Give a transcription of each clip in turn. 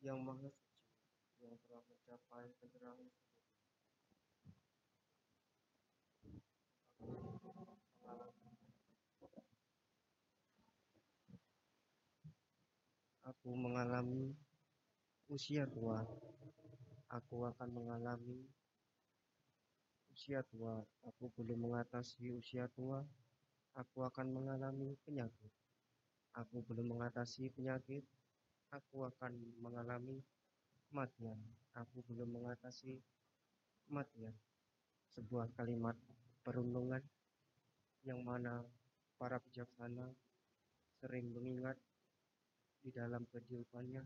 yang Maha Suci yang telah mencapai Aku mengalami usia tua. Aku akan mengalami usia tua. Aku belum mengatasi usia tua. Aku akan mengalami penyakit. Aku belum mengatasi penyakit. Aku akan mengalami kematian. Aku belum mengatasi kematian. Sebuah kalimat perundungan yang mana para bijaksana sering mengingat di dalam kehidupannya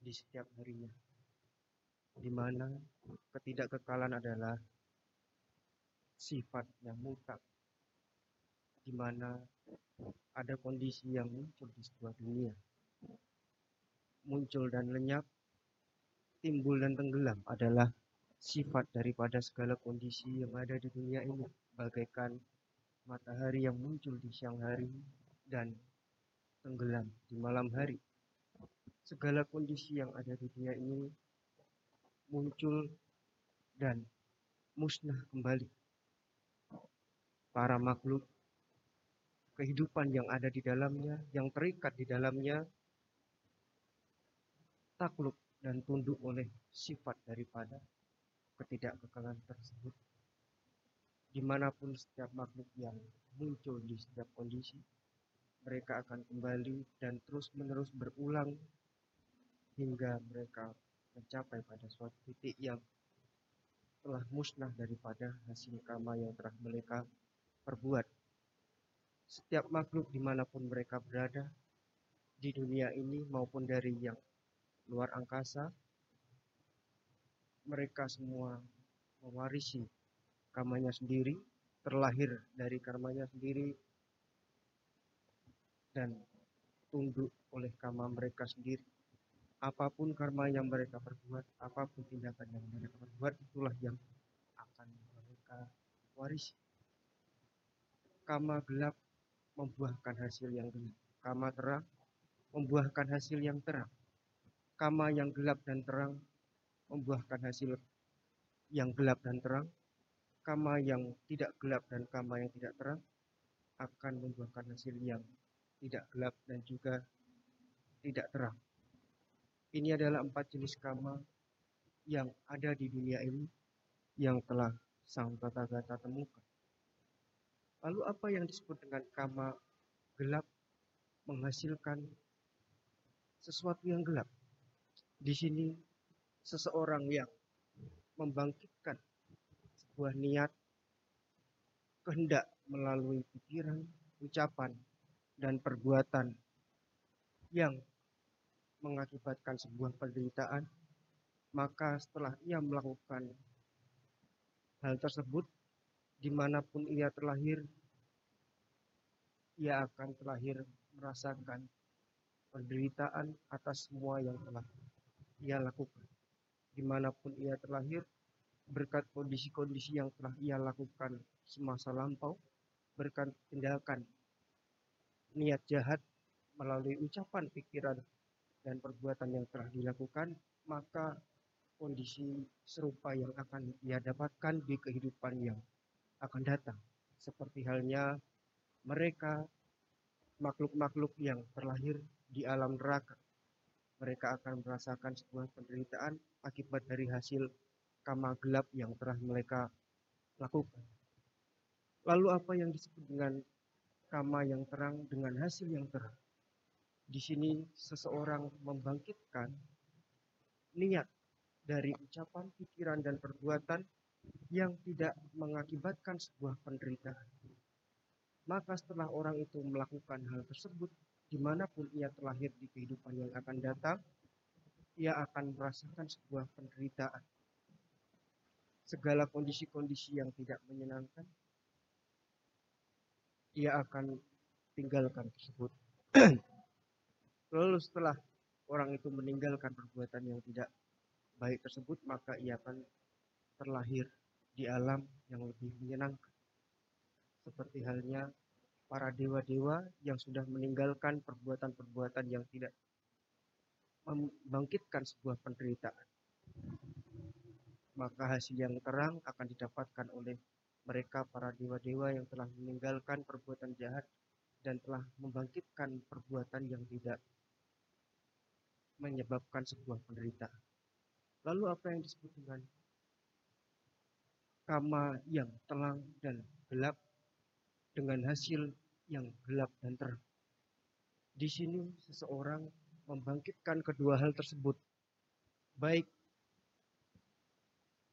di setiap harinya. Di mana ketidakkekalan adalah sifat yang mutlak. Di mana ada kondisi yang muncul di sebuah dunia. Muncul dan lenyap, timbul dan tenggelam adalah sifat daripada segala kondisi yang ada di dunia ini. Bagaikan matahari yang muncul di siang hari dan tenggelam di malam hari segala kondisi yang ada di dunia ini muncul dan musnah kembali. Para makhluk kehidupan yang ada di dalamnya, yang terikat di dalamnya, takluk dan tunduk oleh sifat daripada ketidakkekalan tersebut. Di mana pun setiap makhluk yang muncul di setiap kondisi, mereka akan kembali dan terus-menerus berulang hingga mereka mencapai pada suatu titik yang telah musnah daripada hasil karma yang telah mereka perbuat. Setiap makhluk di mana pun mereka berada di dunia ini maupun dari yang luar angkasa, mereka semua mewarisi karmanya sendiri, terlahir dari karmanya sendiri, dan tunduk oleh karma mereka sendiri apa pun karma yang mereka perbuat, apa pun tindakan yang mereka perbuat, itulah yang akan mereka warisi. Karma gelap membuahkan hasil yang gelap. Karma terang membuahkan hasil yang terang. Karma yang gelap dan terang membuahkan hasil yang gelap dan terang. Karma yang tidak gelap dan karma yang tidak terang akan membuahkan hasil yang tidak gelap dan juga tidak terang. Ini adalah empat jenis kama yang ada di dunia ini yang telah Sang Tata Gata temukan. Lalu apa yang disebut dengan kama gelap menghasilkan sesuatu yang gelap? Di sini seseorang yang membangkitkan sebuah niat kehendak melalui pikiran, ucapan, dan perbuatan yang mengakibatkan sebuah penderitaan, maka setelah ia melakukan hal tersebut, di mana pun ia terlahir, ia akan terlahir merasakan penderitaan atas semua yang telah ia lakukan. Di mana pun ia terlahir, berkat kondisi-kondisi yang telah ia lakukan semasa lampau, berkat tindakan niat jahat melalui ucapan, pikiran, dan perbuatan yang telah dilakukan, maka kondisi serupa yang akan ia dapatkan di kehidupan yang akan datang. Seperti halnya mereka makhluk-makhluk yang terlahir di alam neraka. Mereka akan merasakan sebuah penderitaan akibat dari hasil kama gelap yang telah mereka lakukan. Lalu apa yang disebut dengan kama yang terang dengan hasil yang terang? Di sini seseorang membangkitkan niat dari ucapan, pikiran, dan perbuatan yang tidak mengakibatkan sebuah penderitaan. Maka setelah orang itu melakukan hal tersebut, di mana pun ia terlahir di kehidupan yang akan datang, ia akan merasakan sebuah penderitaan. Segala kondisi-kondisi yang tidak menyenangkan, ia akan tinggalkan tersebut. Lalu setelah orang itu meninggalkan perbuatan yang tidak baik tersebut, maka ia akan terlahir di alam yang lebih menyenangkan. Seperti halnya para dewa-dewa yang sudah meninggalkan perbuatan-perbuatan yang tidak membangkitkan sebuah penderitaan. Maka hasil yang terang akan didapatkan oleh mereka para dewa-dewa yang telah meninggalkan perbuatan jahat dan telah membangkitkan perbuatan yang tidak menyebabkan sebuah penderitaan. Lalu apa yang disebut dengan kama yang terang dan gelap dengan hasil yang gelap dan terang. Di sini seseorang membangkitkan kedua hal tersebut, baik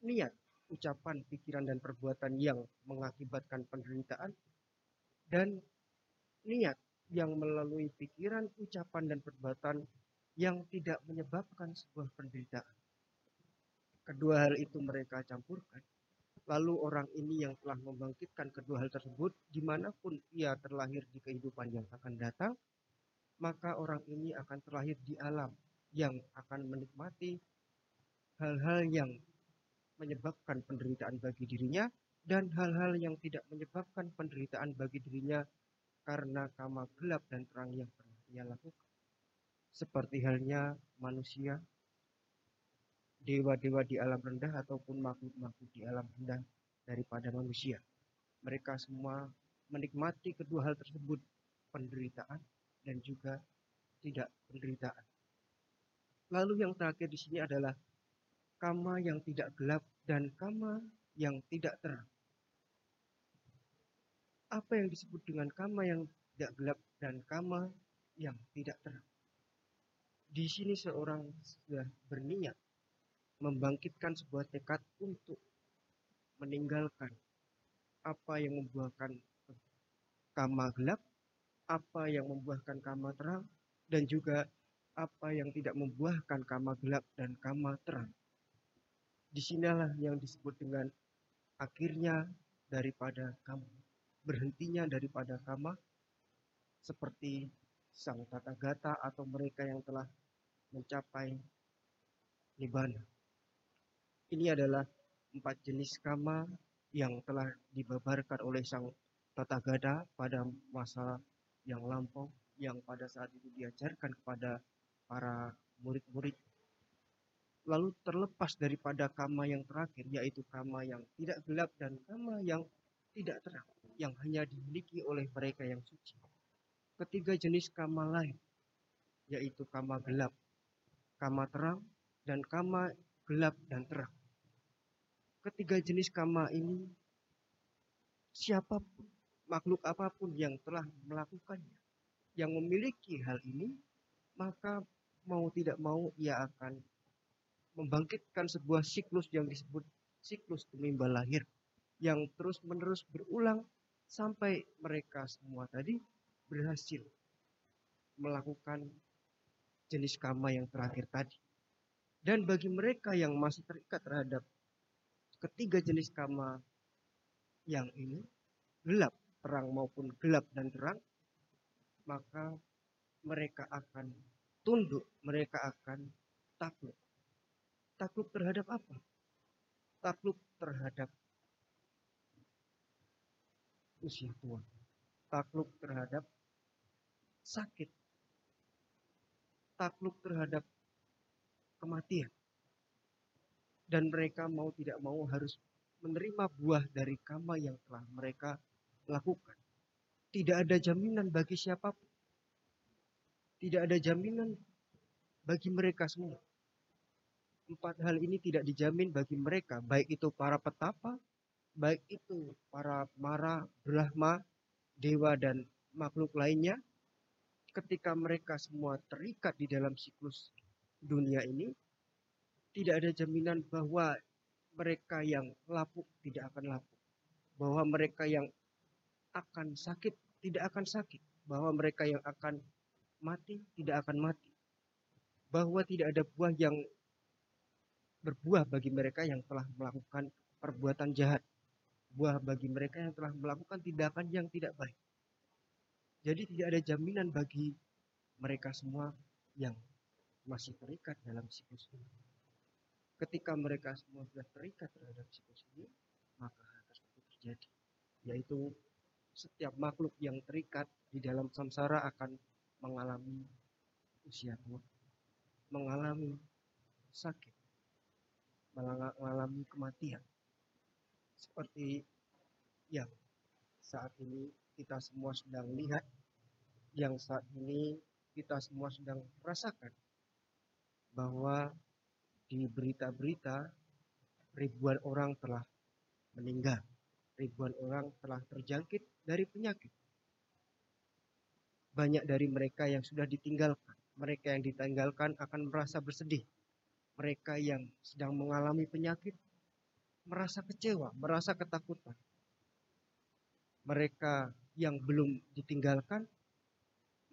niat, ucapan, pikiran, dan perbuatan yang mengakibatkan penderitaan, dan niat yang melalui pikiran, ucapan, dan perbuatan yang tidak menyebabkan sebuah penderitaan. Kedua hal itu mereka campurkan. Lalu orang ini yang telah membangkitkan kedua hal tersebut, di mana pun ia terlahir di kehidupan yang akan datang, maka orang ini akan terlahir di alam yang akan menikmati hal-hal yang menyebabkan penderitaan bagi dirinya dan hal-hal yang tidak menyebabkan penderitaan bagi dirinya karena kama gelap dan terang yang pernah ia lakukan. Seperti halnya manusia, dewa-dewa di alam rendah ataupun makhluk-makhluk di alam rendah daripada manusia. Mereka semua menikmati kedua hal tersebut, penderitaan dan juga tidak penderitaan. Lalu yang terakhir di sini adalah kama yang tidak gelap dan kama yang tidak terang. Apa yang disebut dengan kama yang tidak gelap dan kama yang tidak terang? Di sini seorang sudah berniat membangkitkan sebuah tekad untuk meninggalkan apa yang membuahkan kama gelap apa yang membuahkan kama terang dan juga apa yang tidak membuahkan kama gelap dan kama terang. Di sinilah yang disebut dengan akhirnya daripada kamu, berhentinya daripada kama, seperti sang tata gata atau mereka yang telah mencapai nibbana. Ini adalah empat jenis kama yang telah dibabarkan oleh sang tata gata pada masa yang lampau yang pada saat itu diajarkan kepada para murid-murid. Lalu terlepas daripada kama yang terakhir yaitu kama yang tidak gelap dan kama yang tidak terang yang hanya dimiliki oleh mereka yang suci. Ketiga jenis kama lain yaitu kama gelap kama terang dan kama gelap dan terang. Ketiga jenis kama ini siapa pun makhluk apa pun yang telah melakukannya, yang memiliki hal ini, maka mau tidak mau ia akan membangkitkan sebuah siklus yang disebut siklus tumimba lahir yang terus-menerus berulang sampai mereka semua tadi berhasil melakukan jenis kama yang terakhir tadi. Dan bagi mereka yang masih terikat terhadap ketiga jenis kama yang ini gelap terang maupun gelap dan terang, maka mereka akan tunduk, mereka akan takluk. Takluk terhadap apa? Takluk terhadap usia tua. Takluk terhadap sakit. Takluk terhadap kematian. Dan mereka mau tidak mau harus menerima buah dari kama yang telah mereka lakukan. Tidak ada jaminan bagi siapa pun. Tidak ada jaminan bagi mereka semua. Empat hal ini tidak dijamin bagi mereka, baik itu para petapa, baik itu para mara, brahma, dewa, dan makhluk lainnya. Ketika mereka semua terikat di dalam siklus dunia ini, tidak ada jaminan bahwa mereka yang lapuk tidak akan lapuk. Bahwa mereka yang akan sakit tidak akan sakit, bahwa mereka yang akan mati tidak akan mati, bahwa tidak ada buah yang berbuah bagi mereka yang telah melakukan perbuatan jahat, buah bagi mereka yang telah melakukan tindakan yang tidak baik. Jadi tidak ada jaminan bagi mereka semua yang masih terikat dalam siklus ini. Ketika mereka semua sudah terikat terhadap siklus ini, maka hal tersebut terjadi, yaitu setiap makhluk yang terikat di dalam samsara akan mengalami usia tua, mengalami sakit, mengalami kematian. Seperti yang saat ini kita semua sedang lihat, yang saat ini kita semua sedang rasakan bahwa di berita-berita ribuan orang telah meninggal, ribuan orang telah terjangkit dari penyakit. Banyak dari mereka yang sudah ditinggalkan, mereka yang ditinggalkan akan merasa bersedih. Mereka yang sedang mengalami penyakit merasa kecewa, merasa ketakutan. Mereka yang belum ditinggalkan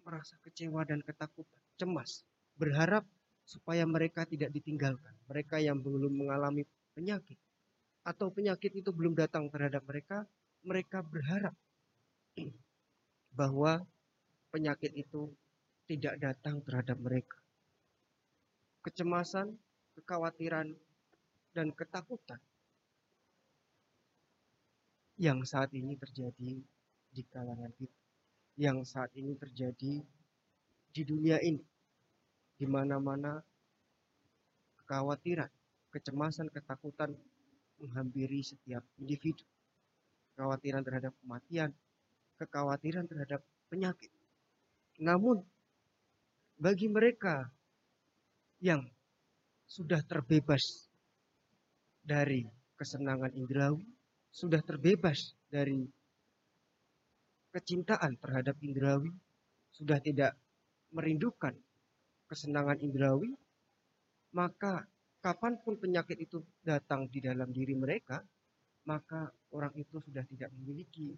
merasa kecewa dan ketakutan, cemas, berharap supaya mereka tidak ditinggalkan. Mereka yang belum mengalami penyakit atau penyakit itu belum datang terhadap mereka, mereka berharap bahwa penyakit itu tidak datang terhadap mereka. Kecemasan, kekhawatiran, dan ketakutan yang saat ini terjadi di kalangan kita, yang saat ini terjadi di dunia ini di mana-mana kekhawatiran, kecemasan, ketakutan menghampiri setiap individu. Kekhawatiran terhadap kematian, kekhawatiran terhadap penyakit. Namun, bagi mereka yang sudah terbebas dari kesenangan indrawi, sudah terbebas dari kecintaan terhadap indrawi, sudah tidak merindukan kesenangan indrawi, maka kapan pun penyakit itu datang di dalam diri mereka, maka orang itu sudah tidak memiliki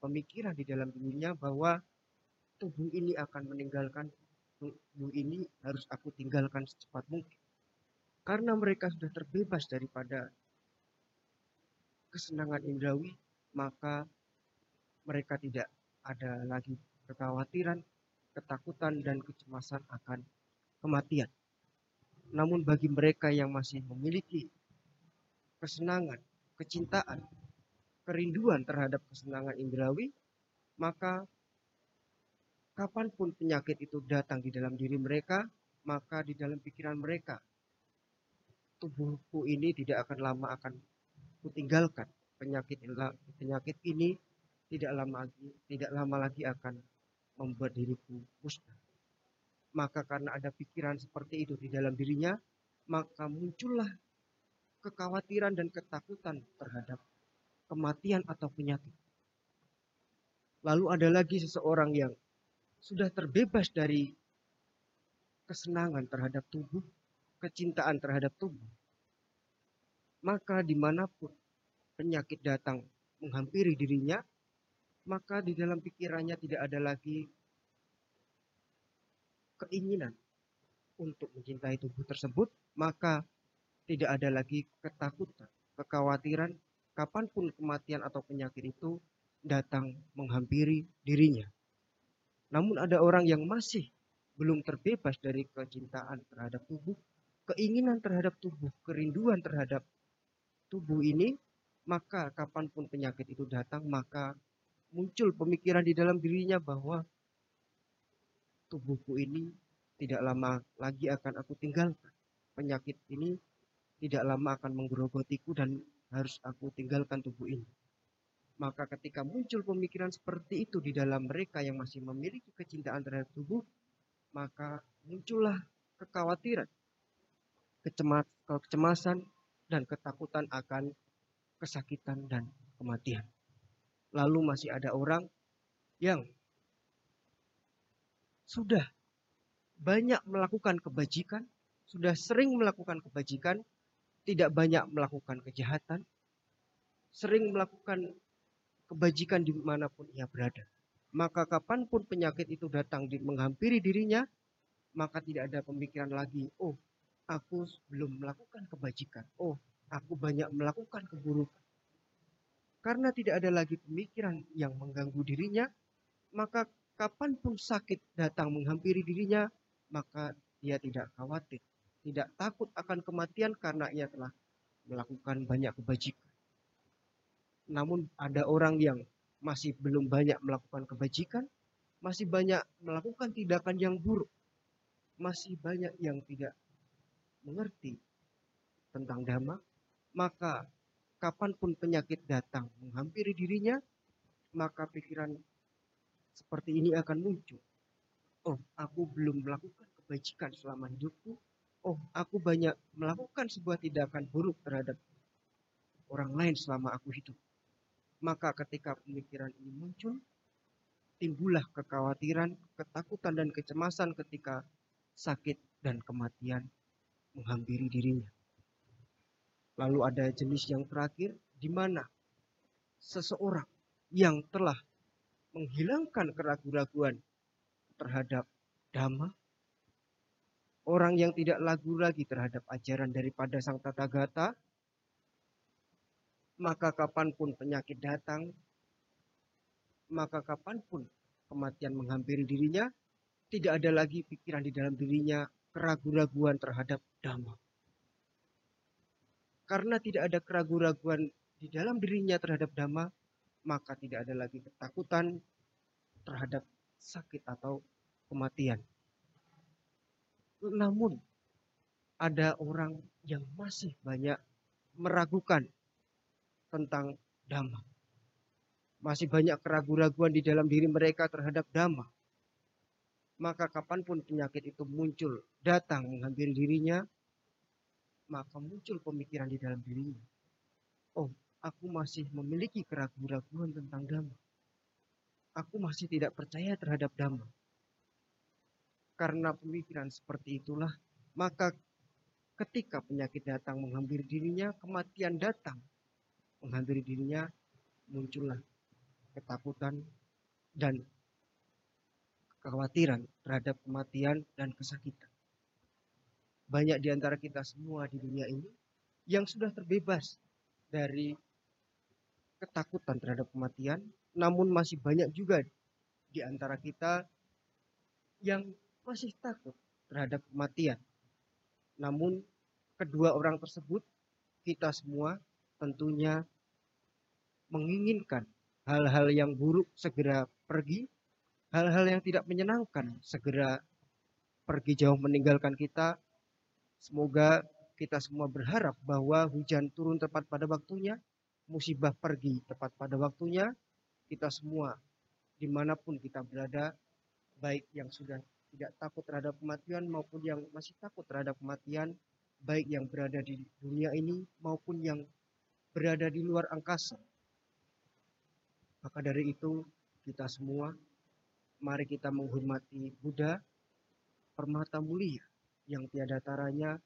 pemikiran di dalam dirinya bahwa tubuh ini akan meninggalkan tubuh ini harus aku tinggalkan secepat mungkin. Karena mereka sudah terbebas daripada kesenangan indrawi, maka mereka tidak ada lagi kekhawatiran, ketakutan dan kecemasan akan kematian. Namun bagi mereka yang masih memiliki kesenangan, kecintaan, kerinduan terhadap kesenangan indrawi, maka kapan pun penyakit itu datang di dalam diri mereka, maka di dalam pikiran mereka, tubuhku ini tidak akan lama akan kutinggalkan. Penyakit penyakit ini tidak lama lagi tidak lama lagi akan membuat diriku musnah. Maka karena ada pikiran seperti itu di dalam dirinya, maka muncullah kekhawatiran dan ketakutan terhadap kematian atau penyakit. Lalu ada lagi seseorang yang sudah terbebas dari kesenangan terhadap tubuh, kecintaan terhadap tubuh. Maka di mana pun penyakit datang menghampiri dirinya, maka di dalam pikirannya tidak ada lagi keinginan untuk mencintai tubuh tersebut, maka tidak ada lagi ketakutan, kekhawatiran, kapan pun kematian atau penyakit itu datang menghampiri dirinya. Namun ada orang yang masih belum terbebas dari kecintaan terhadap tubuh, keinginan terhadap tubuh, kerinduan terhadap tubuh ini, maka kapan pun penyakit itu datang, maka muncul pemikiran di dalam dirinya bahwa tubuhku ini tidak lama lagi akan aku tinggalkan. Penyakit ini tidak lama akan menggerogotiku dan harus aku tinggalkan tubuh ini. Maka ketika muncul pemikiran seperti itu di dalam mereka yang masih memiliki kecintaan terhadap tubuh, maka muncullah kekhawatiran, kecemasan, dan ketakutan akan kesakitan dan kematian. Lalu masih ada orang yang sudah banyak melakukan kebajikan, sudah sering melakukan kebajikan, tidak banyak melakukan kejahatan, sering melakukan kebajikan di mana pun ia berada. Maka kapan pun penyakit itu datang di, menghampiri dirinya, maka tidak ada pemikiran lagi, oh aku belum melakukan kebajikan, oh aku banyak melakukan keburukan. Karena tidak ada lagi pemikiran yang mengganggu dirinya, maka kapan pun sakit datang menghampiri dirinya, maka ia tidak khawatir, tidak takut akan kematian karena ia telah melakukan banyak kebajikan. Namun ada orang yang masih belum banyak melakukan kebajikan, masih banyak melakukan tindakan yang buruk, masih banyak yang tidak mengerti tentang dhamma, maka kapan pun penyakit datang menghampiri dirinya, maka pikiran seperti ini akan muncul. Oh, aku belum melakukan kebajikan selama hidupku. Oh, aku banyak melakukan sebuah tindakan buruk terhadap orang lain selama aku hidup. Maka ketika pemikiran ini muncul, timbullah kekhawatiran, ketakutan, dan kecemasan ketika sakit dan kematian menghampiri dirinya. Lalu ada jenis yang terakhir, di mana seseorang yang telah menghilangkan keraguan-raguan terhadap dhamma, orang yang tidak lagu lagi terhadap ajaran daripada Sang Tata Gata, maka kapan pun penyakit datang, maka kapan pun kematian menghampiri dirinya, tidak ada lagi pikiran di dalam dirinya keraguan-raguan terhadap dhamma. Karena tidak ada keraguan-raguan di dalam dirinya terhadap dhamma, maka tidak ada lagi ketakutan terhadap sakit atau kematian. Namun, ada orang yang masih banyak meragukan tentang dhamma. Masih banyak keraguan-raguan di dalam diri mereka terhadap dhamma. Maka kapan pun penyakit itu muncul, datang menghampiri dirinya, maka muncul pemikiran di dalam dirinya. Oh, aku masih memiliki keraguan-raguan tentang dhamma. Aku masih tidak percaya terhadap dhamma. Karena pemikiran seperti itulah, maka ketika penyakit datang menghampiri dirinya, kematian datang menghampiri dirinya, muncullah ketakutan dan kekhawatiran terhadap kematian dan kesakitan. Banyak di antara kita semua di dunia ini yang sudah terbebas dari ketakutan terhadap kematian, namun masih banyak juga di antara kita yang masih takut terhadap kematian. Namun kedua orang tersebut kita semua tentunya menginginkan hal-hal yang buruk segera pergi, hal-hal yang tidak menyenangkan segera pergi jauh meninggalkan kita. Semoga kita semua berharap bahwa hujan turun tepat pada waktunya, musibah pergi tepat pada waktunya, kita semua di mana pun kita berada, baik yang sudah tidak takut terhadap kematian maupun yang masih takut terhadap kematian, baik yang berada di dunia ini maupun yang berada di luar angkasa. Maka dari itu kita semua mari kita menghormati Buddha, permata mulia yang tiada taranya,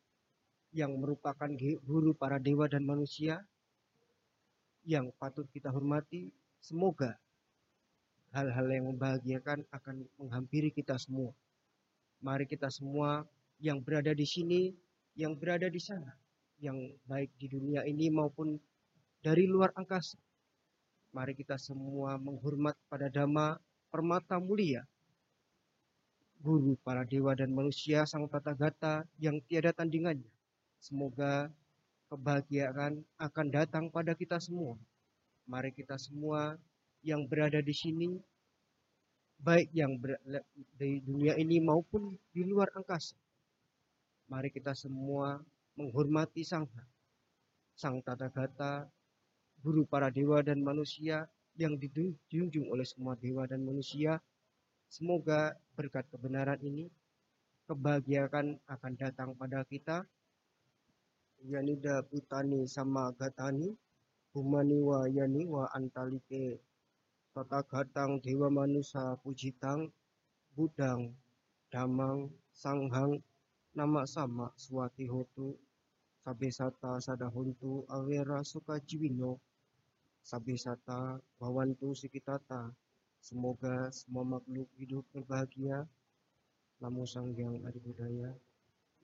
yang merupakan guru para dewa dan manusia, yang patut kita hormati. Semoga hal-hal yang membahagiakan akan menghampiri kita semua. Mari kita semua yang berada di sini, yang berada di sana, yang baik di dunia ini maupun dari luar angkasa. Mari kita semua menghormat pada Dhamma permata mulia. Guru para dewa dan manusia sang tata gata yang tiada tandingannya. Semoga kebahagiaan akan datang pada kita semua Mari kita semua yang berada di sini, baik yang di dunia ini maupun di luar angkasa. Mari kita semua menghormati Sang Sang Tata Gata, guru para dewa dan manusia yang dijunjung oleh semua dewa dan manusia. Semoga berkat kebenaran ini kebahagiaan akan datang pada kita. Yanida Putani sama Gatani Bumani wa yani wa antalike tata gatang dewa manusa pujitang budang damang sanghang nama sama suati hotu sabesata sadahuntu awera suka jiwino sabesata bawantu sikitata semoga semua makhluk hidup berbahagia. Namo Sanghyang Adi Budaya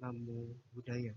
Namo Budaya